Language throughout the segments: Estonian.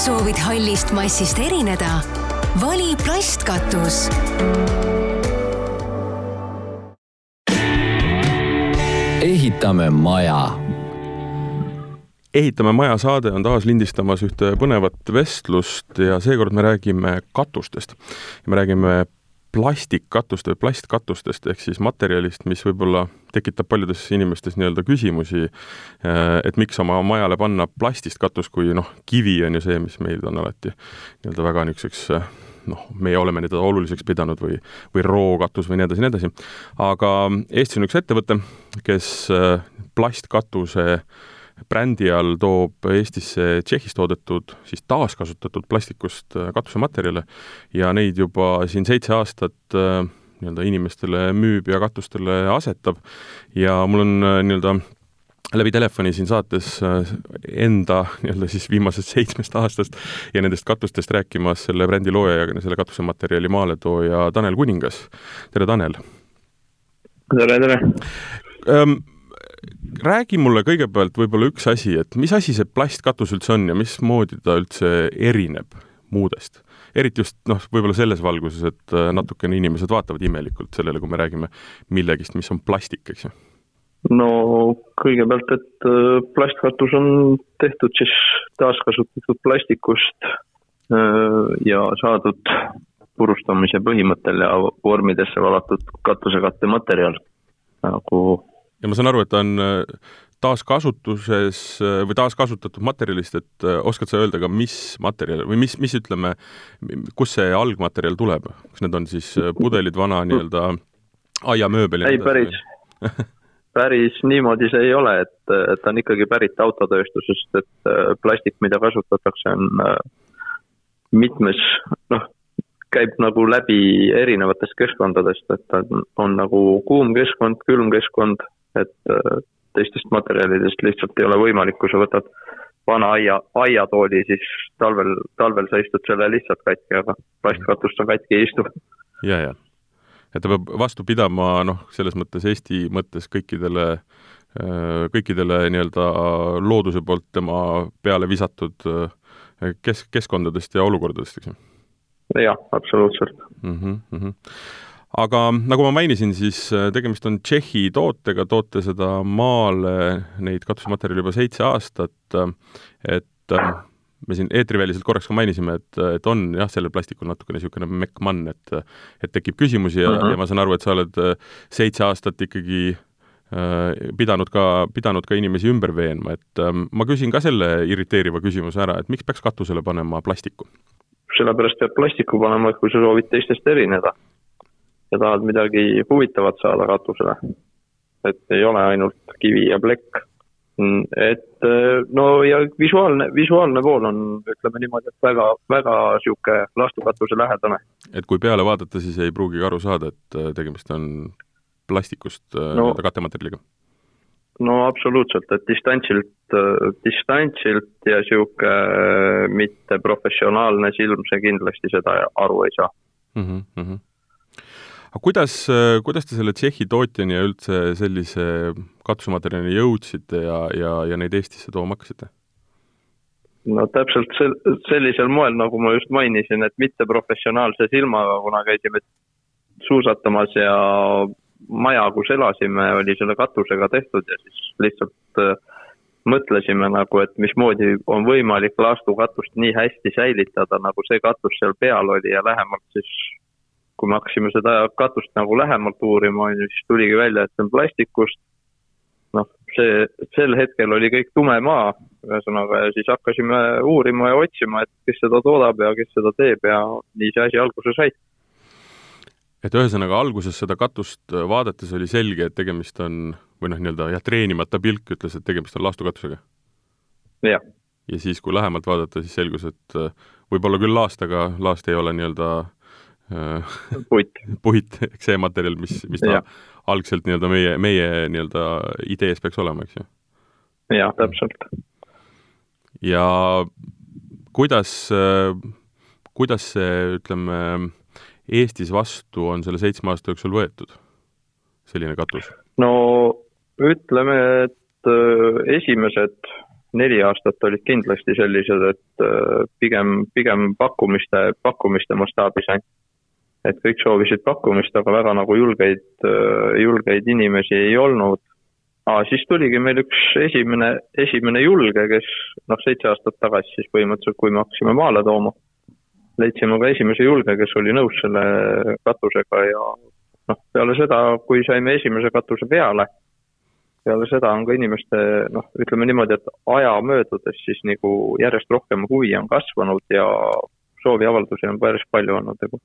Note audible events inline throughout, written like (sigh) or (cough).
soovid hallist massist erineda? vali plastkatus ehitame maja. ehitame maja saade on taas lindistamas ühte põnevat vestlust ja seekord me räägime katustest. me räägime plastikkatuste või plastkatustest ehk siis materjalist, mis võib-olla tekitab paljudes inimestes nii-öelda küsimusi, et miks oma majale panna plastist katus, kui noh, kivi on ju see, mis meil on alati nii-öelda väga niisuguseks noh, meie oleme teda oluliseks pidanud või, või rookatus või nii edasi, nii edasi. aga Eestis on üks ettevõte, kes äh, plastkatuse brändi all toob Eestisse Tšehhis toodetud, siis taaskasutatud plastikust äh, katusematerjale ja neid juba siin seitse aastat äh, nii-öelda inimestele müüb ja katustele asetab ja mul on nii-öelda läbi telefoni siin saates äh, enda nii-öelda siis viimasest (laughs) seitsmest aastast ja nendest katustest rääkimas selle brändi looja ja selle katusematerjali maaletooja Tanel Kuningas. tere, Tanel! tere, tere! räägi mulle kõigepealt võib-olla üks asi, et mis asi see plastkatus üldse on ja mismoodi ta üldse erineb muudest? Eriti just noh, võib-olla selles valguses, et äh, natukene inimesed vaatavad imelikult sellele, kui me räägime millegist, mis on plastik, eks ju no kõigepealt, et äh, plastkatus on tehtud siis taaskasutatud plastikust äh, ja saadud purustamise põhimõttel ja vormidesse valatud katusekatte materjal nagu. ja ma saan aru, et ta on taaskasutuses või taaskasutatud materjalist, et oskad sa öelda ka, mis materjal või mis, mis ütleme, kust see algmaterjal tuleb, kas need on siis pudelid, vana nii-öelda aiamööbel? ei, päris (laughs) päris niimoodi see ei ole, et, et ta on ikkagi pärit autotööstusest, et äh, plastik, mida kasutatakse, on äh, mitmes, noh, käib nagu läbi erinevatest keskkondadest, et ta on, on nagu kuum keskkond, külm keskkond, et äh, teistest materjalidest lihtsalt ei ole võimalik, kui sa võtad vana aia, aiatooli, siis talvel, talvel sa istud selle lihtsalt katki, aga plastkatust sa katki ei istu. ja, ja et ta peab vastu pidama noh, selles mõttes Eesti mõttes kõikidele, äh, kõikidele nii-öelda looduse poolt tema peale visatud äh, kes-, keskkondadest ja olukordadest, eks ju? jah, absoluutselt mm. -hmm, mm -hmm. Aga nagu ma mainisin, siis äh, tegemist on Tšehhi tootega, toote seda maale, neid katusematerjale juba seitse aastat, et me siin eetriväliselt korraks ka mainisime, et, et on jah, sellel plastikul natukene niisugune mekkmann, et et tekib küsimusi ja uh, -huh. ja ma saan aru, et sa oled äh, seitse aastat ikkagi äh, pidanud ka, pidanud ka inimesi ümber veenma, et äh, ma küsin ka selle irriteeriva küsimuse ära, et miks peaks katusele panema plastiku? sellepärast peab plastiku panema, et kui sa soovid teistest erineda ja tahad midagi huvitavat saada katusele, et ei ole ainult kivi ja plekk et äh, no ja visuaalne, visuaalne pool on, ütleme niimoodi, et väga, väga niisugune laastukatuse lähedane. et kui peale vaadata, siis ei pruugigi aru saada, et äh, tegemist on plastikust äh, no, kattematerjaliga? no absoluutselt, et distantsilt, distantsilt ja niisugune mitteprofessionaalne silm, see kindlasti seda aru ei saa mm. -hmm aga kuidas, kuidas te selle Tšehhi tootjani ja üldse sellise katusematerjalini jõudsite ja, ja, ja neid Eestisse tooma hakkasite? no täpselt sel-, sellisel moel, nagu ma just mainisin, et mitteprofessionaalse silmaga, kuna käisime suusatamas ja maja, kus elasime, oli selle katusega tehtud ja siis lihtsalt äh, mõtlesime nagu, et mismoodi on võimalik laastukatust nii hästi säilitada, nagu see katus seal peal oli ja lähemalt siis kui me hakkasime seda katust nagu lähemalt uurima, on ju, siis tuligi välja, et see on plastikust. noh, see, sel hetkel oli kõik tume maa, ühesõnaga, ja siis hakkasime uurima ja otsima, et kes seda toodab ja kes seda teeb ja nii see asi alguse sai. et ühesõnaga, alguses seda katust vaadates oli selge, et tegemist on, või noh, nii-öelda jah, treenimata pilk ütles, et tegemist on laastukatusega? jah. ja siis, kui lähemalt vaadata, siis selgus, et võib-olla küll laastaga, laast ei ole nii-öelda puit puit, eks see materjal, mis, mis ta ja. algselt nii-öelda meie, meie nii-öelda idees peaks olema, eks ju? jah, täpselt. ja kuidas, kuidas see, ütleme, Eestis vastu on selle seitsme aasta jooksul võetud, selline katus? no ütleme, et äh, esimesed neli aastat olid kindlasti sellised, et äh, pigem, pigem pakkumiste, pakkumiste mastaabis ainult. Et kõik soovisid pakkumist, aga väga nagu julgeid, äh, julgeid inimesi ei olnud. aa, siis tuligi meil üks esimene, esimene julge, kes noh, seitse aastat tagasi siis põhimõtteliselt, kui me hakkasime maale tooma, leidsime ka esimese julge, kes oli nõus selle katusega ja noh, peale seda, kui saime esimese katuse peale peale seda on ka inimeste noh, ütleme niimoodi, et aja möödudes siis nagu järjest rohkem huvi on kasvanud ja sooviavaldusi on päris palju olnud nagu.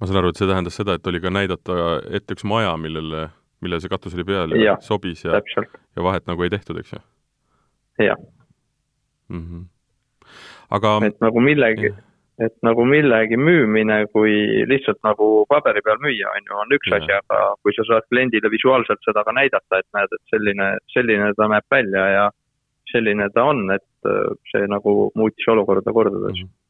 Ma saan aru, et see tähendas seda, et oli ka näidata ette üks maja, millele, millele see katus oli peal ja, ja sobis ja, ja vahet nagu ei tehtud, eks ju? jah mm. -hmm. aga et nagu millegi, et nagu millegi müümine, kui lihtsalt nagu paberi peal müüa, on ju, on üks ja. asi, aga kui sa saad kliendile visuaalselt seda ka näidata, et näed, et selline, selline ta näeb välja ja selline ta on, et äh, see nagu muutis olukorda kordades mm. -hmm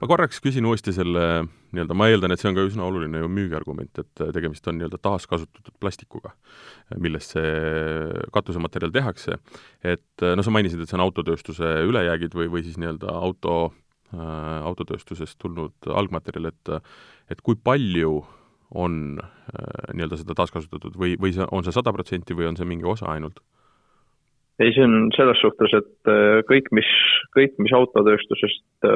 ma korraks küsin uuesti selle nii-öelda, ma eeldan, et see on ka üsna oluline ju müügiargument, et tegemist on nii-öelda taaskasutatud plastikuga, millest see katusematerjal tehakse. et no sa mainisid, et see on autotööstuse ülejäägid või, või siis nii-öelda auto Äh, autotööstusest tulnud algmaterjal, et et kui palju on äh, nii-öelda seda taaskasutatud või, või see, on see sada protsenti või on see mingi osa ainult? ei, see on selles suhtes, et äh, kõik, mis, kõik, mis autotööstusest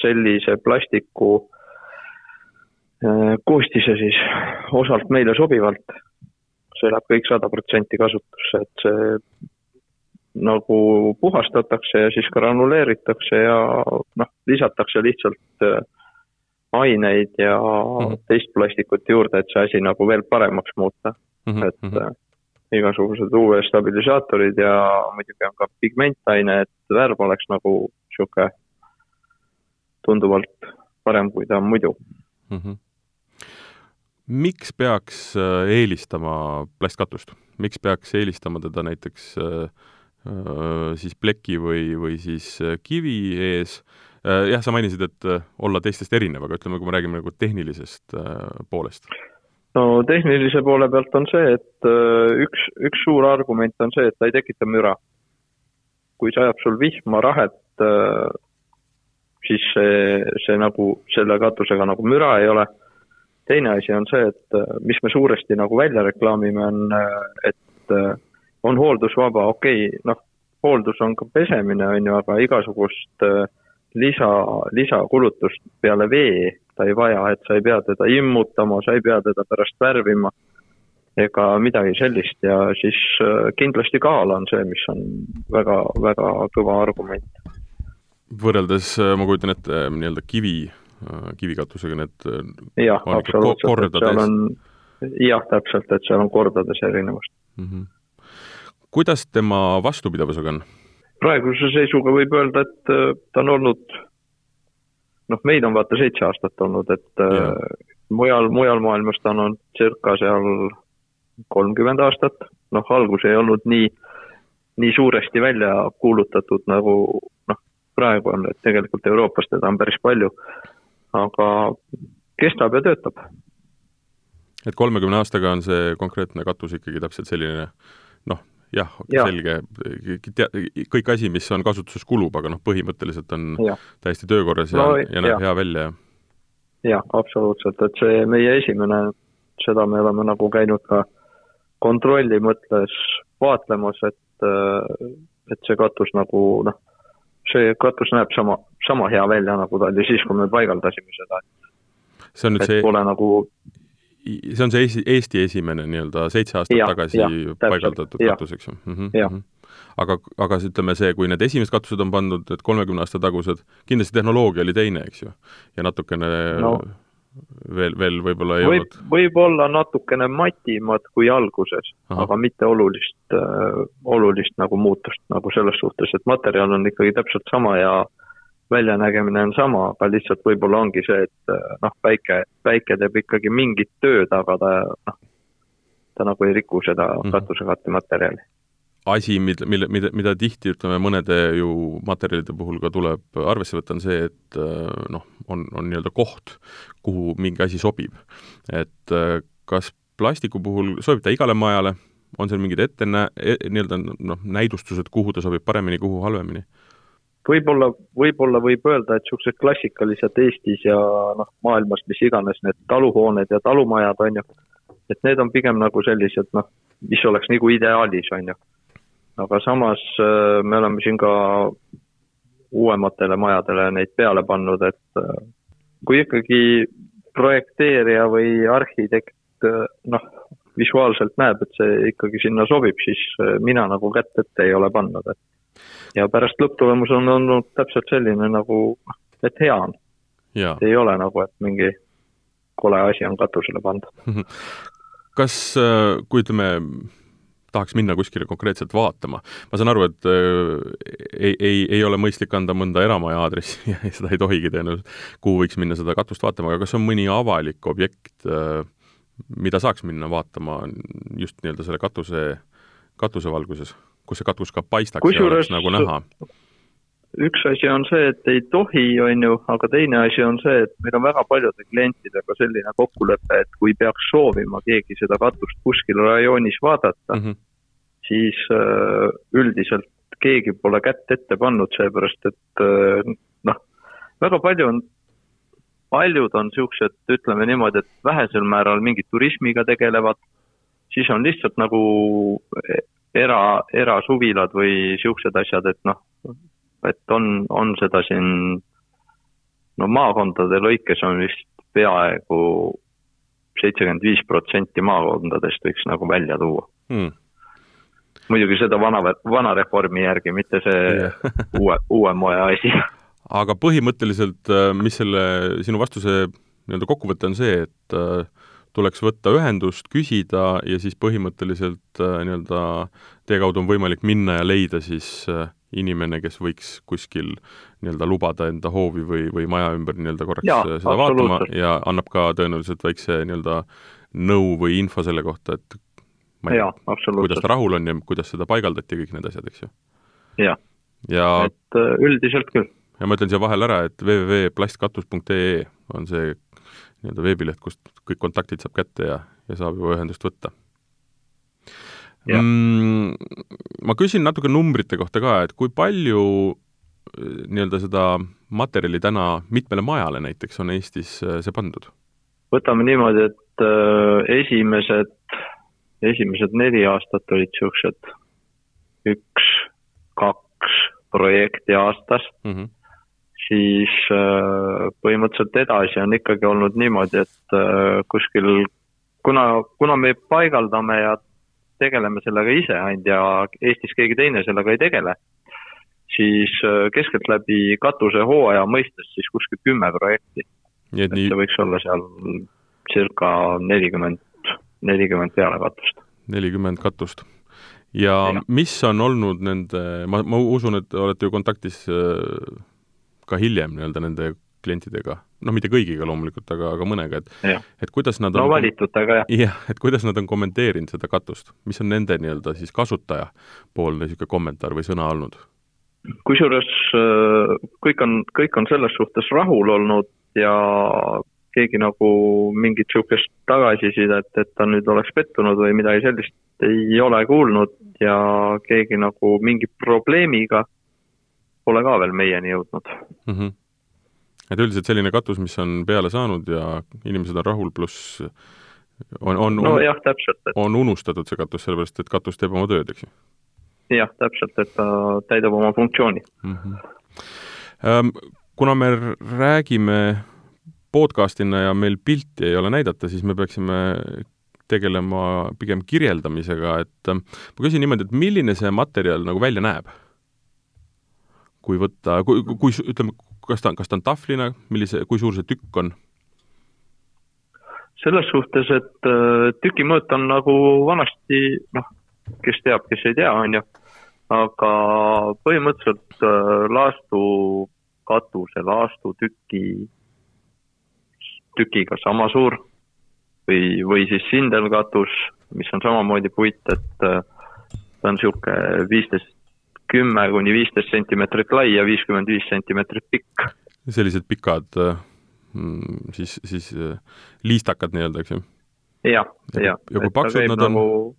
sellise plastiku koostise siis osalt meile sobivalt, see läheb kõik sada protsenti kasutusse, et see nagu puhastatakse ja siis granuleeritakse ja noh, lisatakse lihtsalt äh, aineid ja mm -hmm. teist plastikut juurde, et see asi nagu veel paremaks muuta mm. -hmm. et äh, igasugused UV stabilisaatorid ja muidugi on ka pigmentaine, et värv oleks nagu sihuke tunduvalt parem, kui ta on muidu mm. -hmm. miks peaks äh, eelistama plastkatust, miks peaks eelistama teda näiteks äh, Äh, siis pleki või, või siis äh, kivi ees. Jah, sa mainisid, et olla teistest erinev, aga ütleme, kui me räägime nagu tehnilisest poolest. no tehnilise poole pealt on see, et üks, üks suur argument on see, et ta ei tekita müra. Kui sajab sul vihma, rahet, siis see, see nagu selle katusega nagu müra ei ole. teine asi on see, et mis me suuresti nagu välja reklaamime, on, et on hooldusvaba, okei okay,, noh, hooldus on ka pesemine, on ju, aga igasugust äh, lisa, lisakulutust peale vee ta ei vaja, et sa ei pea teda immutama, sa ei pea teda pärast värvima ega midagi sellist ja siis äh, kindlasti kaal on see, mis on väga, väga kõva argument. võrreldes, äh, ma kujutan ette, nii-öelda kivi, kivikatusega need jah, absoluutselt, et seal on, jah, täpselt, et seal on kordades erinevust mm. -hmm kuidas tema vastupidavusega on? praeguse seisuga võib öelda, et äh, ta on olnud, noh, meid on vaata seitse aastat olnud, et äh, ja. mujal, mujal maailmas ta on olnud circa seal kolmkümmend aastat, noh, algus ei olnud nii, nii suuresti välja kuulutatud, nagu noh, praegu on, et tegelikult Euroopas teda on päris palju, aga kestab ja töötab. et kolmekümne aastaga on see konkreetne katus ikkagi täpselt selline noh, jah ja., selge, kõik asi, mis on kasutuses, kulub, aga noh, põhimõtteliselt on ja. täiesti töökorras ja no,, ja näeb hea välja ja jah, absoluutselt, et see meie esimene, seda me oleme nagu käinud ka kontrolli mõttes vaatlemas, et, et see katus nagu noh, see katus näeb sama, sama hea välja, nagu ta oli siis, kui me paigaldasime seda. see on nüüd et see pole nagu see on see Eesti, Eesti esimene nii-öelda seitse aastat ja, tagasi ja, paigaldatud katus, eks ju. Mm -hmm. aga, aga ütleme see, kui need esimesed katused on pandud, et kolmekümne aasta tagused, kindlasti tehnoloogia oli teine, eks ju, ja natukene no, veel, veel võib-olla ei võib, olnud? võib-olla natukene matimad kui alguses, aga mitte olulist äh,, olulist nagu muutust nagu selles suhtes, et materjal on ikkagi täpselt sama ja äh, väljanägemine on sama, aga lihtsalt võib-olla ongi see, et eh, noh, päike, päike teeb ikkagi mingit tööd, aga ta noh, ta nagu ei riku seda mm -hmm. katusekatematerjali. asi, mille, mille, mida, mida tihti ütleme, mõnede ju materjalide puhul ka tuleb arvesse võtta, on see, et eh, noh, on, on nii-öelda koht, kuhu mingi asi sobib. et eh, kas plastiku puhul sobib ta igale majale on seal mingid ette nä-, nii-öelda noh, näidustused, kuhu ta sobib paremini, kuhu halvemini? võib-olla, võib-olla võib öelda, et niisugused klassikalised Eestis ja noh, maailmas mis iganes need taluhooned ja talumajad, on ju, et need on pigem nagu sellised noh, mis oleks nagu ideaalis, on ju. aga samas äh, me oleme siin ka uuematele majadele neid peale pannud, et äh, kui ikkagi projekteerija või arhitekt äh, noh, visuaalselt näeb, et see ikkagi sinna sobib, siis mina nagu kätt ette ei ole pannud, et ja pärast lõpptulemus on olnud täpselt selline nagu, et hea on. ei ole nagu, et mingi kole asi on katusele pandud. (laughs) kas, äh, kui ütleme, tahaks minna kuskile konkreetselt vaatama, ma saan aru, et äh, ei, ei, ei ole mõistlik anda mõnda eramaja aadressi (laughs) ja seda ei tohigi tõenäoliselt, kuhu võiks minna seda katust vaatama, aga kas on mõni avalik objekt äh,, mida saaks minna vaatama just nii-öelda selle katuse, katuse valguses? kus see katus ka paistaks Kusjuures, ja oleks nagu näha? Üks asi on see, et ei tohi, on ju, aga teine asi on see, et meil on väga paljude klientidega selline kokkulepe, et kui peaks soovima keegi seda katust kuskil rajoonis vaadata mm, -hmm. siis äh, üldiselt keegi pole kätt ette pannud, seepärast et äh, noh, väga palju on, paljud on niisugused, ütleme niimoodi, et vähesel määral mingid turismiga tegelevad, siis on lihtsalt nagu era, erasuvilad või niisugused asjad, et noh, et on, on seda siin, no maakondade lõikes on vist peaaegu seitsekümmend viis protsenti maakondadest võiks nagu välja tuua hmm. muidugi seda vana, vana reformi järgi, mitte see yeah. (laughs) uue, uue moe asi. aga põhimõtteliselt, äh, mis selle sinu vastuse nii-öelda kokkuvõte on see, et äh, tuleks võtta ühendust, küsida ja siis põhimõtteliselt äh, nii-öelda teie kaudu on võimalik minna ja leida siis äh, inimene, kes võiks kuskil nii-öelda lubada enda hoovi või, või maja ümber nii-öelda korraks ja, äh, seda vaatama ja annab ka tõenäoliselt väikse nii-öelda nõu või info selle kohta, et ma ei tea, kuidas ta rahul on ja kuidas seda paigaldati ja kõik need asjad, eks ju? jah ja, ja, et üldiselt küll. ja ma ütlen siia vahele ära, et www.plastkatus.ee on see nii-öelda veebileht, kust kõik kontaktid saab kätte ja, ja saab juba ühendust võtta. Mm, ma küsin natuke numbrite kohta ka, et kui palju eh, nii-öelda seda materjali täna mitmele majale näiteks on Eestis eh, see pandud? võtame niimoodi, et äh, esimesed, esimesed neli aastat olid niisugused üks, kaks projekti aastas mm. -hmm siis põhimõtteliselt edasi on ikkagi olnud niimoodi, et kuskil, kuna, kuna me paigaldame ja tegeleme sellega ise ainult ja Eestis keegi teine sellega ei tegele, siis äh, keskeltläbi katusehooaja mõistes siis kuskil kümme projekti. et nii... see võiks olla seal circa nelikümmend, nelikümmend peale katust. nelikümmend katust ja, ja mis on olnud nende, ma, ma usun, et olete ju kontaktis ka hiljem nii-öelda nende klientidega, noh, mitte kõigiga loomulikult, aga, aga mõnega, et et kuidas nad on no valitutega, jah. jah, et kuidas nad on kommenteerinud seda katust, mis on nende nii-öelda siis kasutajapoolne niisugune kommentaar või sõna olnud? kusjuures äh, kõik on, kõik on selles suhtes rahul olnud ja keegi nagu mingit niisugust tagasisidet, et ta nüüd oleks pettunud või midagi sellist ei ole kuulnud ja keegi nagu mingi probleemiga pole ka veel meieni jõudnud mm. -hmm. Et üldiselt selline katus, mis on peale saanud ja inimesed on rahul, pluss on, on no jah, täpselt et.... on unustatud see katus, sellepärast et katus teeb oma tööd, eks ju? jah, täpselt, et ta täidab oma funktsiooni mm. -hmm. kuna me räägime podcastina ja meil pilti ei ole näidata, siis me peaksime tegelema pigem kirjeldamisega, et ma küsin niimoodi, et milline see materjal nagu välja näeb? kui võtta, kui, kui ütleme, kas ta, kas ta on tahvlina, millise, kui suur see tükk on? selles suhtes, et äh, tüki mõõt on nagu vanasti, noh, kes teab, kes ei tea, on ju, aga põhimõtteliselt äh, laastu katuse, laastu tüki, tükiga sama suur või, või siis sindelkatus, mis on samamoodi puit, et äh, ta on niisugune viisteist kümme kuni viisteist sentimeetrit lai ja viiskümmend viis sentimeetrit pikk. sellised pikad mm, siis, siis äh, liistakad nii-öelda, eks ju? jah, jah. ja kui paksud nad on nagu...?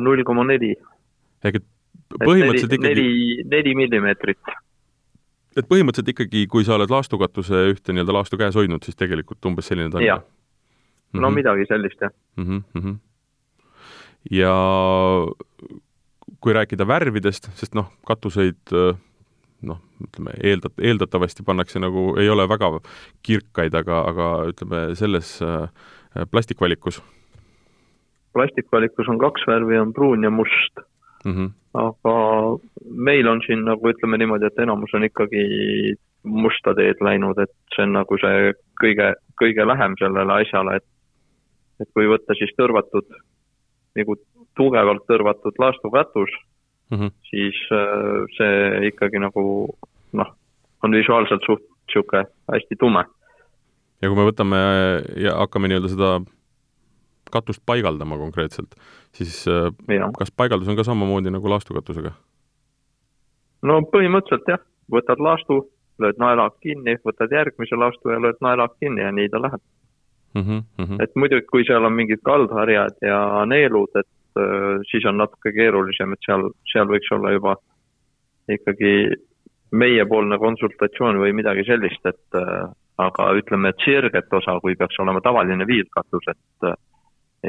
null koma neli. ehk et põhimõtteliselt ikkagi neli, neli millimeetrit. et põhimõtteliselt ikkagi, kui sa oled laastukatuse ühte nii-öelda laastu käes hoidnud, siis tegelikult umbes selline ta on? jah, no mm -hmm. midagi sellist, jah mm. -hmm. ja kui rääkida värvidest, sest noh, katuseid noh, ütleme eeldat-, eeldatavasti pannakse nagu, ei ole väga kirkaid, aga, aga ütleme, selles plastikvalikus? plastikvalikus on kaks värvi, on pruun ja must mm. -hmm. aga meil on siin nagu ütleme niimoodi, et enamus on ikkagi musta teed läinud, et see on nagu see kõige, kõige lähem sellele asjale, et et kui võtta siis tõrvatud, nagu tugevalt tõrvatud laastukatus mm, -hmm. siis äh, see ikkagi nagu noh, on visuaalselt suht niisugune hästi tume ja kui me võtame ja hakkame nii-öelda seda katust paigaldama konkreetselt, siis äh, ja. kas paigaldus on ka samamoodi nagu laastukatusega? no põhimõtteliselt jah, võtad laastu, lööd naelad kinni, võtad järgmise laastu ja lööd naelad kinni ja nii ta läheb mm. -hmm, mm -hmm. et muidugi, kui seal on mingid kaldharjad ja neelud, et äh, siis on natuke keerulisem, et seal, seal võiks olla juba ikkagi meiepoolne konsultatsioon või midagi sellist, et äh, aga ütleme, et sirget osa, kui peaks olema tavaline viilkatus, et äh,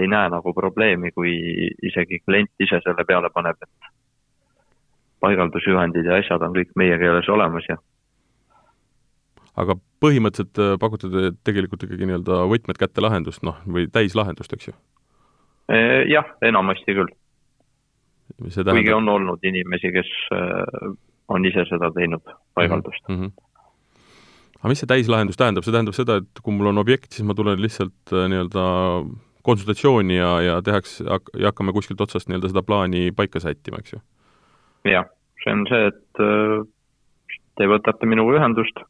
ei näe nagu probleemi, kui isegi klient ise selle peale paneb, et paigaldusjuhendid ja asjad on kõik meie keeles olemas ja aga põhimõtteliselt äh, pakute te tegelikult ikkagi nii-öelda võtmed kätte lahendust, noh, või täislahendust, eks ju? Äh, jah, enamasti küll. Kuigi on olnud inimesi, kes on ise seda teinud, paigaldust mm. -hmm aga mis see täislahendus tähendab, see tähendab seda, et kui mul on objekt, siis ma tulen lihtsalt äh, nii-öelda konsultatsiooni ja, ja tehakse ja hakkame kuskilt otsast nii-öelda seda plaani paika sättima, eks ju? jah, see on see, et äh, te võtate minuga ühendust,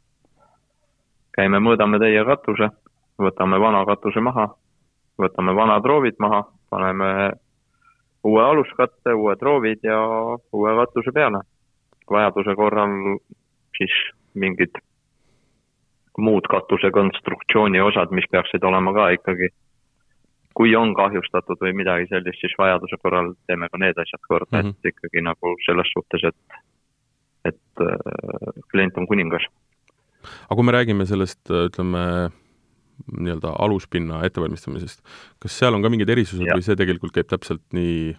käime, mõõdame teie katuse, võtame vana katuse maha, võtame vanad roovid maha, paneme uue aluskatte, uued roovid ja uue katuse peale. vajaduse korral siis mingid muud katusekonstruktsiooni osad, mis peaksid olema ka ikkagi, kui on kahjustatud või midagi sellist, siis vajaduse korral teeme ka need asjad korda mm, -hmm. et ikkagi nagu selles suhtes, et, et äh, klient on kuningas. aga kui me räägime sellest, ütleme, nii-öelda aluspinna ettevalmistamisest, kas seal on ka mingid erisused ja. või see tegelikult käib täpselt nii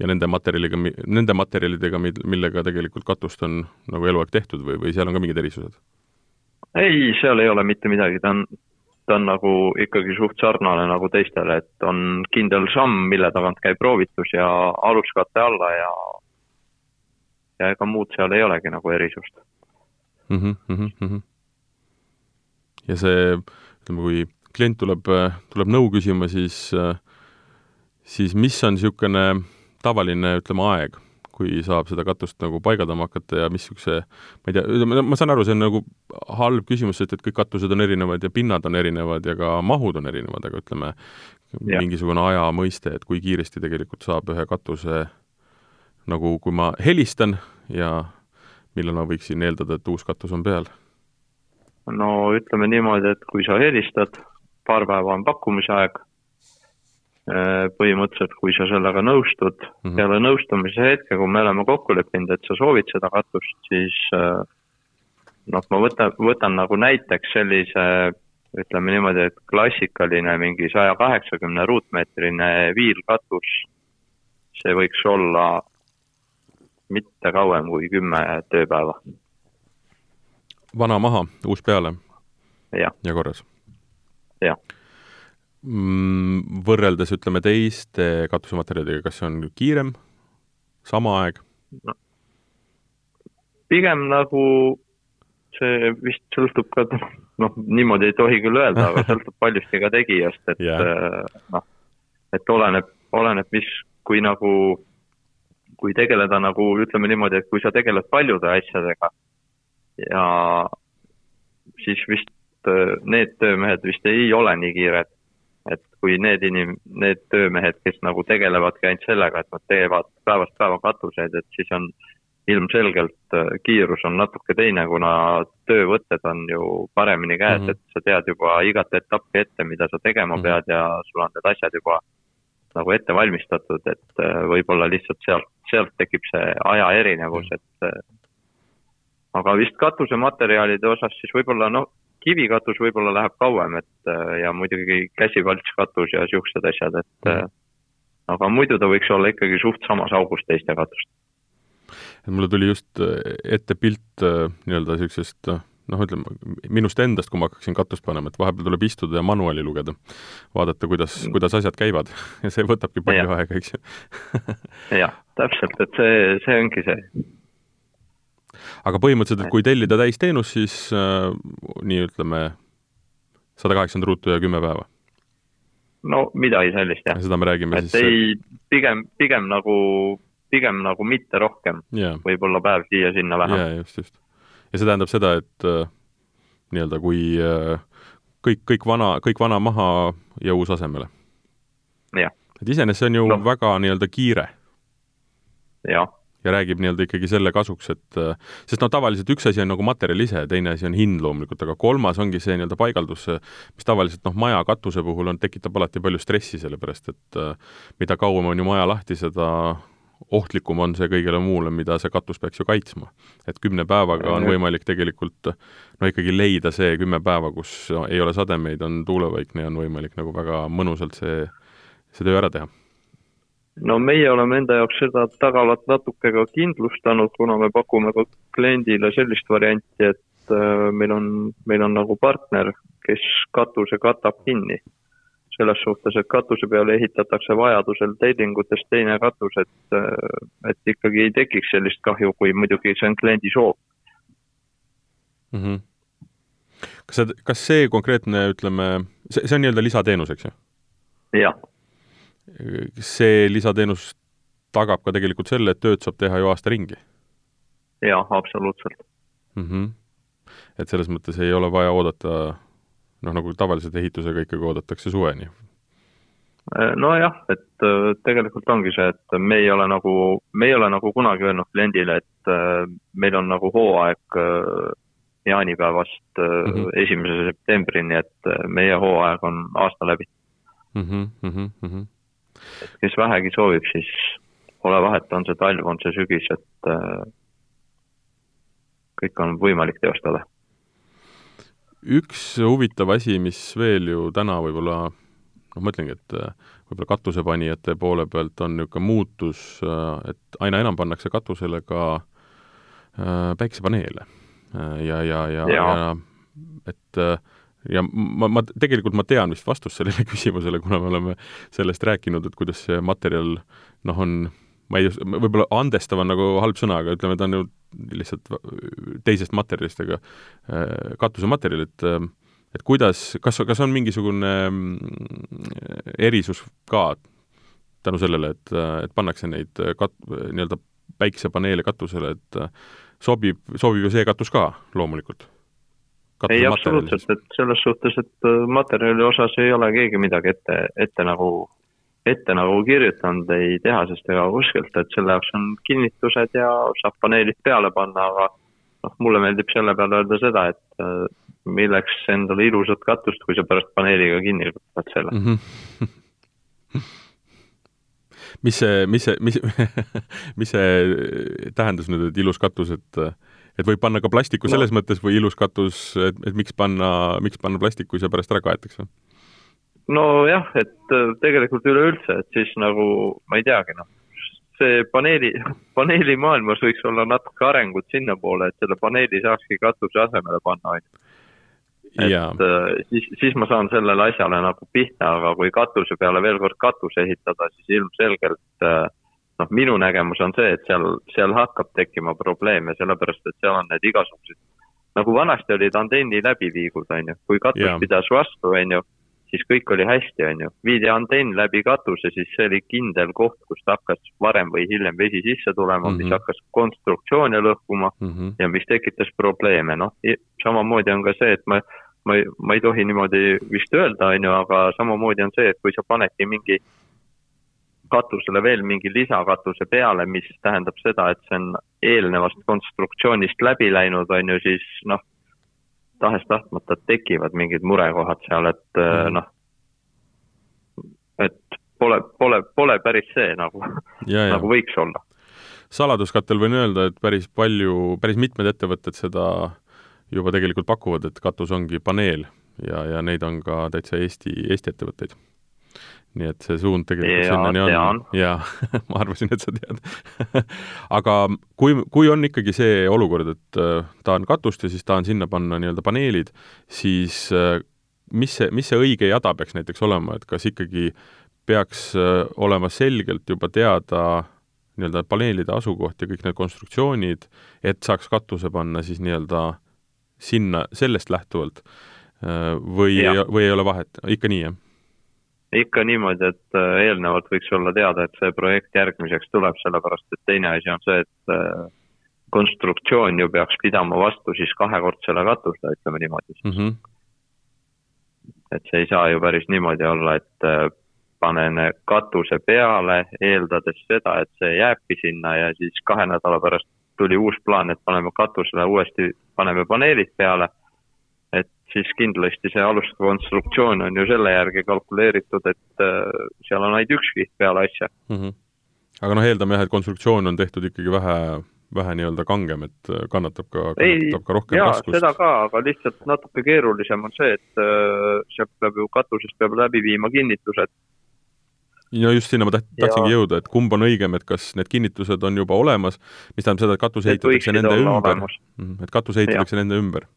ja nende materjaliga, nende materjalidega, millega tegelikult katust on nagu eluaeg tehtud või, või seal on ka mingid erisused? ei, seal ei ole mitte midagi, ta on, ta on nagu ikkagi suht sarnane nagu teistele, et on kindel samm, mille tagant käib proovitus ja aluskate alla ja ja ega muud seal ei olegi nagu erisust mm. -hmm, mm -hmm. ja see, ütleme, kui klient tuleb, tuleb nõu küsima, siis, siis mis on niisugune tavaline, ütleme, aeg, kui saab seda katust nagu paigaldama hakata ja missuguse, ma ei tea, ma saan aru, see on nagu halb küsimus, sest et kõik katused on erinevad ja pinnad on erinevad ja ka mahud on erinevad, aga ütleme, mingisugune aja mõiste, et kui kiiresti tegelikult saab ühe katuse nagu, kui ma helistan ja millal ma võiksin eeldada, et uus katus on peal? No ütleme niimoodi, et kui sa helistad, paar päeva on pakkumise aeg Äh, põhimõtteliselt, kui sa sellega nõustud mm, -hmm. peale nõustumise hetke, kui me oleme kokku leppinud, et sa soovid seda katust, siis äh, noh, ma võtan, võtan nagu näiteks sellise ütleme niimoodi, et klassikaline mingi saja kaheksakümne ruutmeetrine viilkatus, see võiks olla mitte kauem kui kümme tööpäeva. Vana maha, uus peale? ja, ja korras? jah Mm, võrreldes, ütleme, teiste katusematerjalidega, kas see on kiirem, sama aeg no.? pigem nagu see vist sõltub ka, noh, niimoodi ei tohi küll öelda, aga (laughs) sõltub paljusti ka tegijast, et yeah. noh, et oleneb, oleneb, mis, kui nagu, kui tegeleda nagu ütleme niimoodi, et kui sa tegeled paljude asjadega ja siis vist need töömehed vist ei ole nii kiired et kui need inim-, need töömehed, kes nagu tegelevadki ainult sellega, et nad teevad päevast päeva katuseid, et siis on ilmselgelt äh, kiirus on natuke teine, kuna töövõtted on ju paremini käes mm, -hmm. et sa tead juba igat etappi ette, mida sa tegema mm -hmm. pead ja sul on need asjad juba nagu ette valmistatud, et äh, võib-olla lihtsalt sealt, sealt tekib see aja erinevus, et äh, aga vist katusematerjalide osas siis võib-olla noh, kivikatus võib-olla läheb kauem, et äh, ja muidugi käsipaltskatus ja siuksed asjad, et mm. aga muidu ta võiks olla ikkagi suht samas augus teiste katust. et mulle tuli just ette pilt nii-öelda niisugusest noh, ütleme minust endast, kui ma hakkaksin katust panema, et vahepeal tuleb istuda ja manuaali lugeda, vaadata, kuidas, mm. kuidas asjad käivad (laughs) ja see võtabki palju ja. aega, eks ju (laughs) jah, täpselt, et see, see ongi see. Aga põhimõtteliselt, et kui tellida täisteenus, siis äh, nii ütleme, sada kaheksakümmend ruutu ja kümme päeva? no midagi sellist, jah. seda me räägime et siis ei, pigem, pigem nagu, pigem nagu mitte rohkem yeah.. võib-olla päev siia-sinna vähem yeah,. just, just ja see tähendab seda, et äh, nii-öelda kui äh, kõik, kõik vana, kõik vana maha ja uus asemele. et iseenesest see on ju no. väga nii-öelda kiire. jah ja räägib nii-öelda ikkagi selle kasuks, et sest noh, tavaliselt üks asi on nagu materjal ise, teine asi on hind loomulikult, aga kolmas ongi see nii-öelda paigaldus, mis tavaliselt noh, maja katuse puhul on, tekitab alati palju stressi, sellepärast et mida kauem on ju maja lahti, seda ohtlikum on see kõigele muule, mida see katus peaks ju kaitsma. et kümne päevaga on võimalik tegelikult no ikkagi leida see kümme päeva, kus ei ole sademeid, on tuulevaikne ja on võimalik nagu väga mõnusalt see, see töö ära teha. No meie oleme enda jaoks seda tagalat natuke ka kindlustanud, kuna me pakume ka kliendile sellist varianti, et äh, meil on, meil on nagu partner, kes katuse katab kinni selles suhtes, et katuse peale ehitatakse vajadusel teidingutest teine katus, et, et ikkagi ei tekiks sellist kahju, kui muidugi see on kliendi soov mm. -hmm. kas see, kas see konkreetne, ütleme, see, see on nii-öelda lisateenus, eks ju? jah. See lisateenus tagab ka tegelikult selle, et tööd saab teha ju aasta ringi? jah, absoluutselt mm. -hmm. et selles mõttes ei ole vaja oodata noh, nagu tavaliselt ehitusega ikkagi oodatakse suveni. Äh, nojah, et äh, tegelikult ongi see, et me ei ole nagu, me ei ole nagu kunagi öelnud kliendile, et äh, meil on nagu hooaeg jaanipäevast mm -hmm. esimese septembrini, et meie hooaeg on aasta läbi mm. -hmm, mm -hmm. Et kes vähegi soovib, siis pole vahet, on see talv, on see sügis, et kõik on võimalik teostada üks huvitav asi, mis veel ju täna võib-olla noh, ma ütlengi, et äh, võib-olla katusepanijate poole pealt on niisugune muutus, äh, et aina enam pannakse katusele ka äh, päiksepaneele. ja, ja, ja, ja, ja et ja ma, ma tegelikult ma tean vist vastust sellele (laughs) küsimusele, kuna me oleme sellest rääkinud, et kuidas see materjal noh, on ma ei, võib-olla andestav on nagu halb sõna, aga ütleme, ta on ju lihtsalt teisest materjalist, aga äh, katusematerjal, et äh, et kuidas, kas, kas on mingisugune mm, erisus ka tänu sellele, et, et pannakse neid kat-, nii-öelda päiksepaneele katusele, et sobib, sobib ju see katus ka loomulikult? Ei, absoluutselt, et selles suhtes, et materjali osas ei ole keegi midagi ette, ette nagu ette nagu kirjutanud ei tehasest ega kuskilt, et selle jaoks on kinnitused ja saab paneelid peale panna, aga noh, mulle meeldib selle peale öelda seda, et äh, milleks endale ilusat katust, kui sa pärast paneeliga kinni võtad selle mm. -hmm. (laughs) mis see, mis see, mis, (laughs) mis see tähendas nüüd, et ilus katus, et et võib panna ka plastiku selles no. mõttes või ilus katus, et, et miks panna, miks panna plastik, kui see pärast ära kaetakse? nojah, et äh, tegelikult üleüldse, et siis nagu ma ei teagi, noh, see paneeli, (laughs) paneeli maailmas võiks olla natuke arengut sinnapoole, et selle paneeli saakski katuse asemele panna, on ju. et ja. Äh, siis, siis ma saan sellele asjale nagu pihta, aga kui katuse peale veel kord katus ehitada, siis ilmselgelt äh, noh, minu nägemus on see, et seal, seal hakkab tekkima probleeme, sellepärast et seal on need igasugused, nagu vanasti olid antenni läbiviigud, on ju, kui katus ja. pidas vastu, on ju siis kõik oli hästi, on ju. viidi antenn läbi katuse, siis see oli kindel koht, kust hakkas varem või hiljem vesi sisse tulema mm, -hmm. mis mhm. hakkas konstruktsioone lõhkuma mm -hmm. ja mis tekitas probleeme, noh. samamoodi on ka see, et ma, ma, ma ei tohi niimoodi vist öelda, on ju, aga samamoodi on see, et kui sa panedki mingi katusele veel mingi lisakatuse peale, mis tähendab seda, et see on eelnevast konstruktsioonist läbi läinud, on ju, siis noh tahes-tahtmata tekivad mingid murekohad seal, et mm -hmm. noh, et pole, pole, pole päris see nagu, (laughs) nagu võiks olla. saladuskattel võin öelda, et päris palju, päris mitmed ettevõtted seda juba tegelikult pakuvad, et katus ongi paneel ja, ja neid on ka täitsa Eesti, Eesti ettevõtteid nii et see suund tegelikult ja, sinnani on. jaa, (laughs) ma arvasin, et sa tead. (laughs) Aga kui, kui on ikkagi see olukord, et äh, tahan katust ja siis tahan sinna panna nii-öelda paneelid, siis äh, mis see, mis see õige jada peaks näiteks olema, et kas ikkagi peaks äh, olema selgelt juba teada nii-öelda paneelide asukoht ja kõik need konstruktsioonid, et saaks katuse panna siis nii-öelda sinna, sellest lähtuvalt? Või, või ei ole vahet, ikka nii, jah? Ikka niimoodi, et äh, eelnevalt võiks olla teada, et see projekt järgmiseks tuleb, sellepärast et teine asi on see, et äh, konstruktsioon ju peaks pidama vastu siis kahekordsele katusele, ütleme niimoodi siis mm. -hmm. et see ei saa ju päris niimoodi olla, et äh, panen katuse peale, eeldades seda, et see jääbki sinna ja siis kahe nädala pärast tuli uus plaan, et paneme katusele uuesti, paneme paneelid peale siis kindlasti see aluskonstruktsioon on ju selle järgi kalkuleeritud, et äh, seal on ainult üks kiht peale asja mm. -hmm. aga noh, eeldame jah, et konstruktsioon on tehtud ikkagi vähe, vähe nii-öelda kangem, et äh, kannatab ka, kannatab ka rohkem jaa, raskust. seda ka, aga lihtsalt natuke keerulisem on see, et äh, sealt peab ju katusest peab läbi viima kinnitused. no just sinna ma taht-, tahtsingi ja. jõuda, et kumb on õigem, et kas need kinnitused on juba olemas, mis tähendab seda, et katus ehitatakse nende ümber, mhm, et katus ehitatakse nende ümber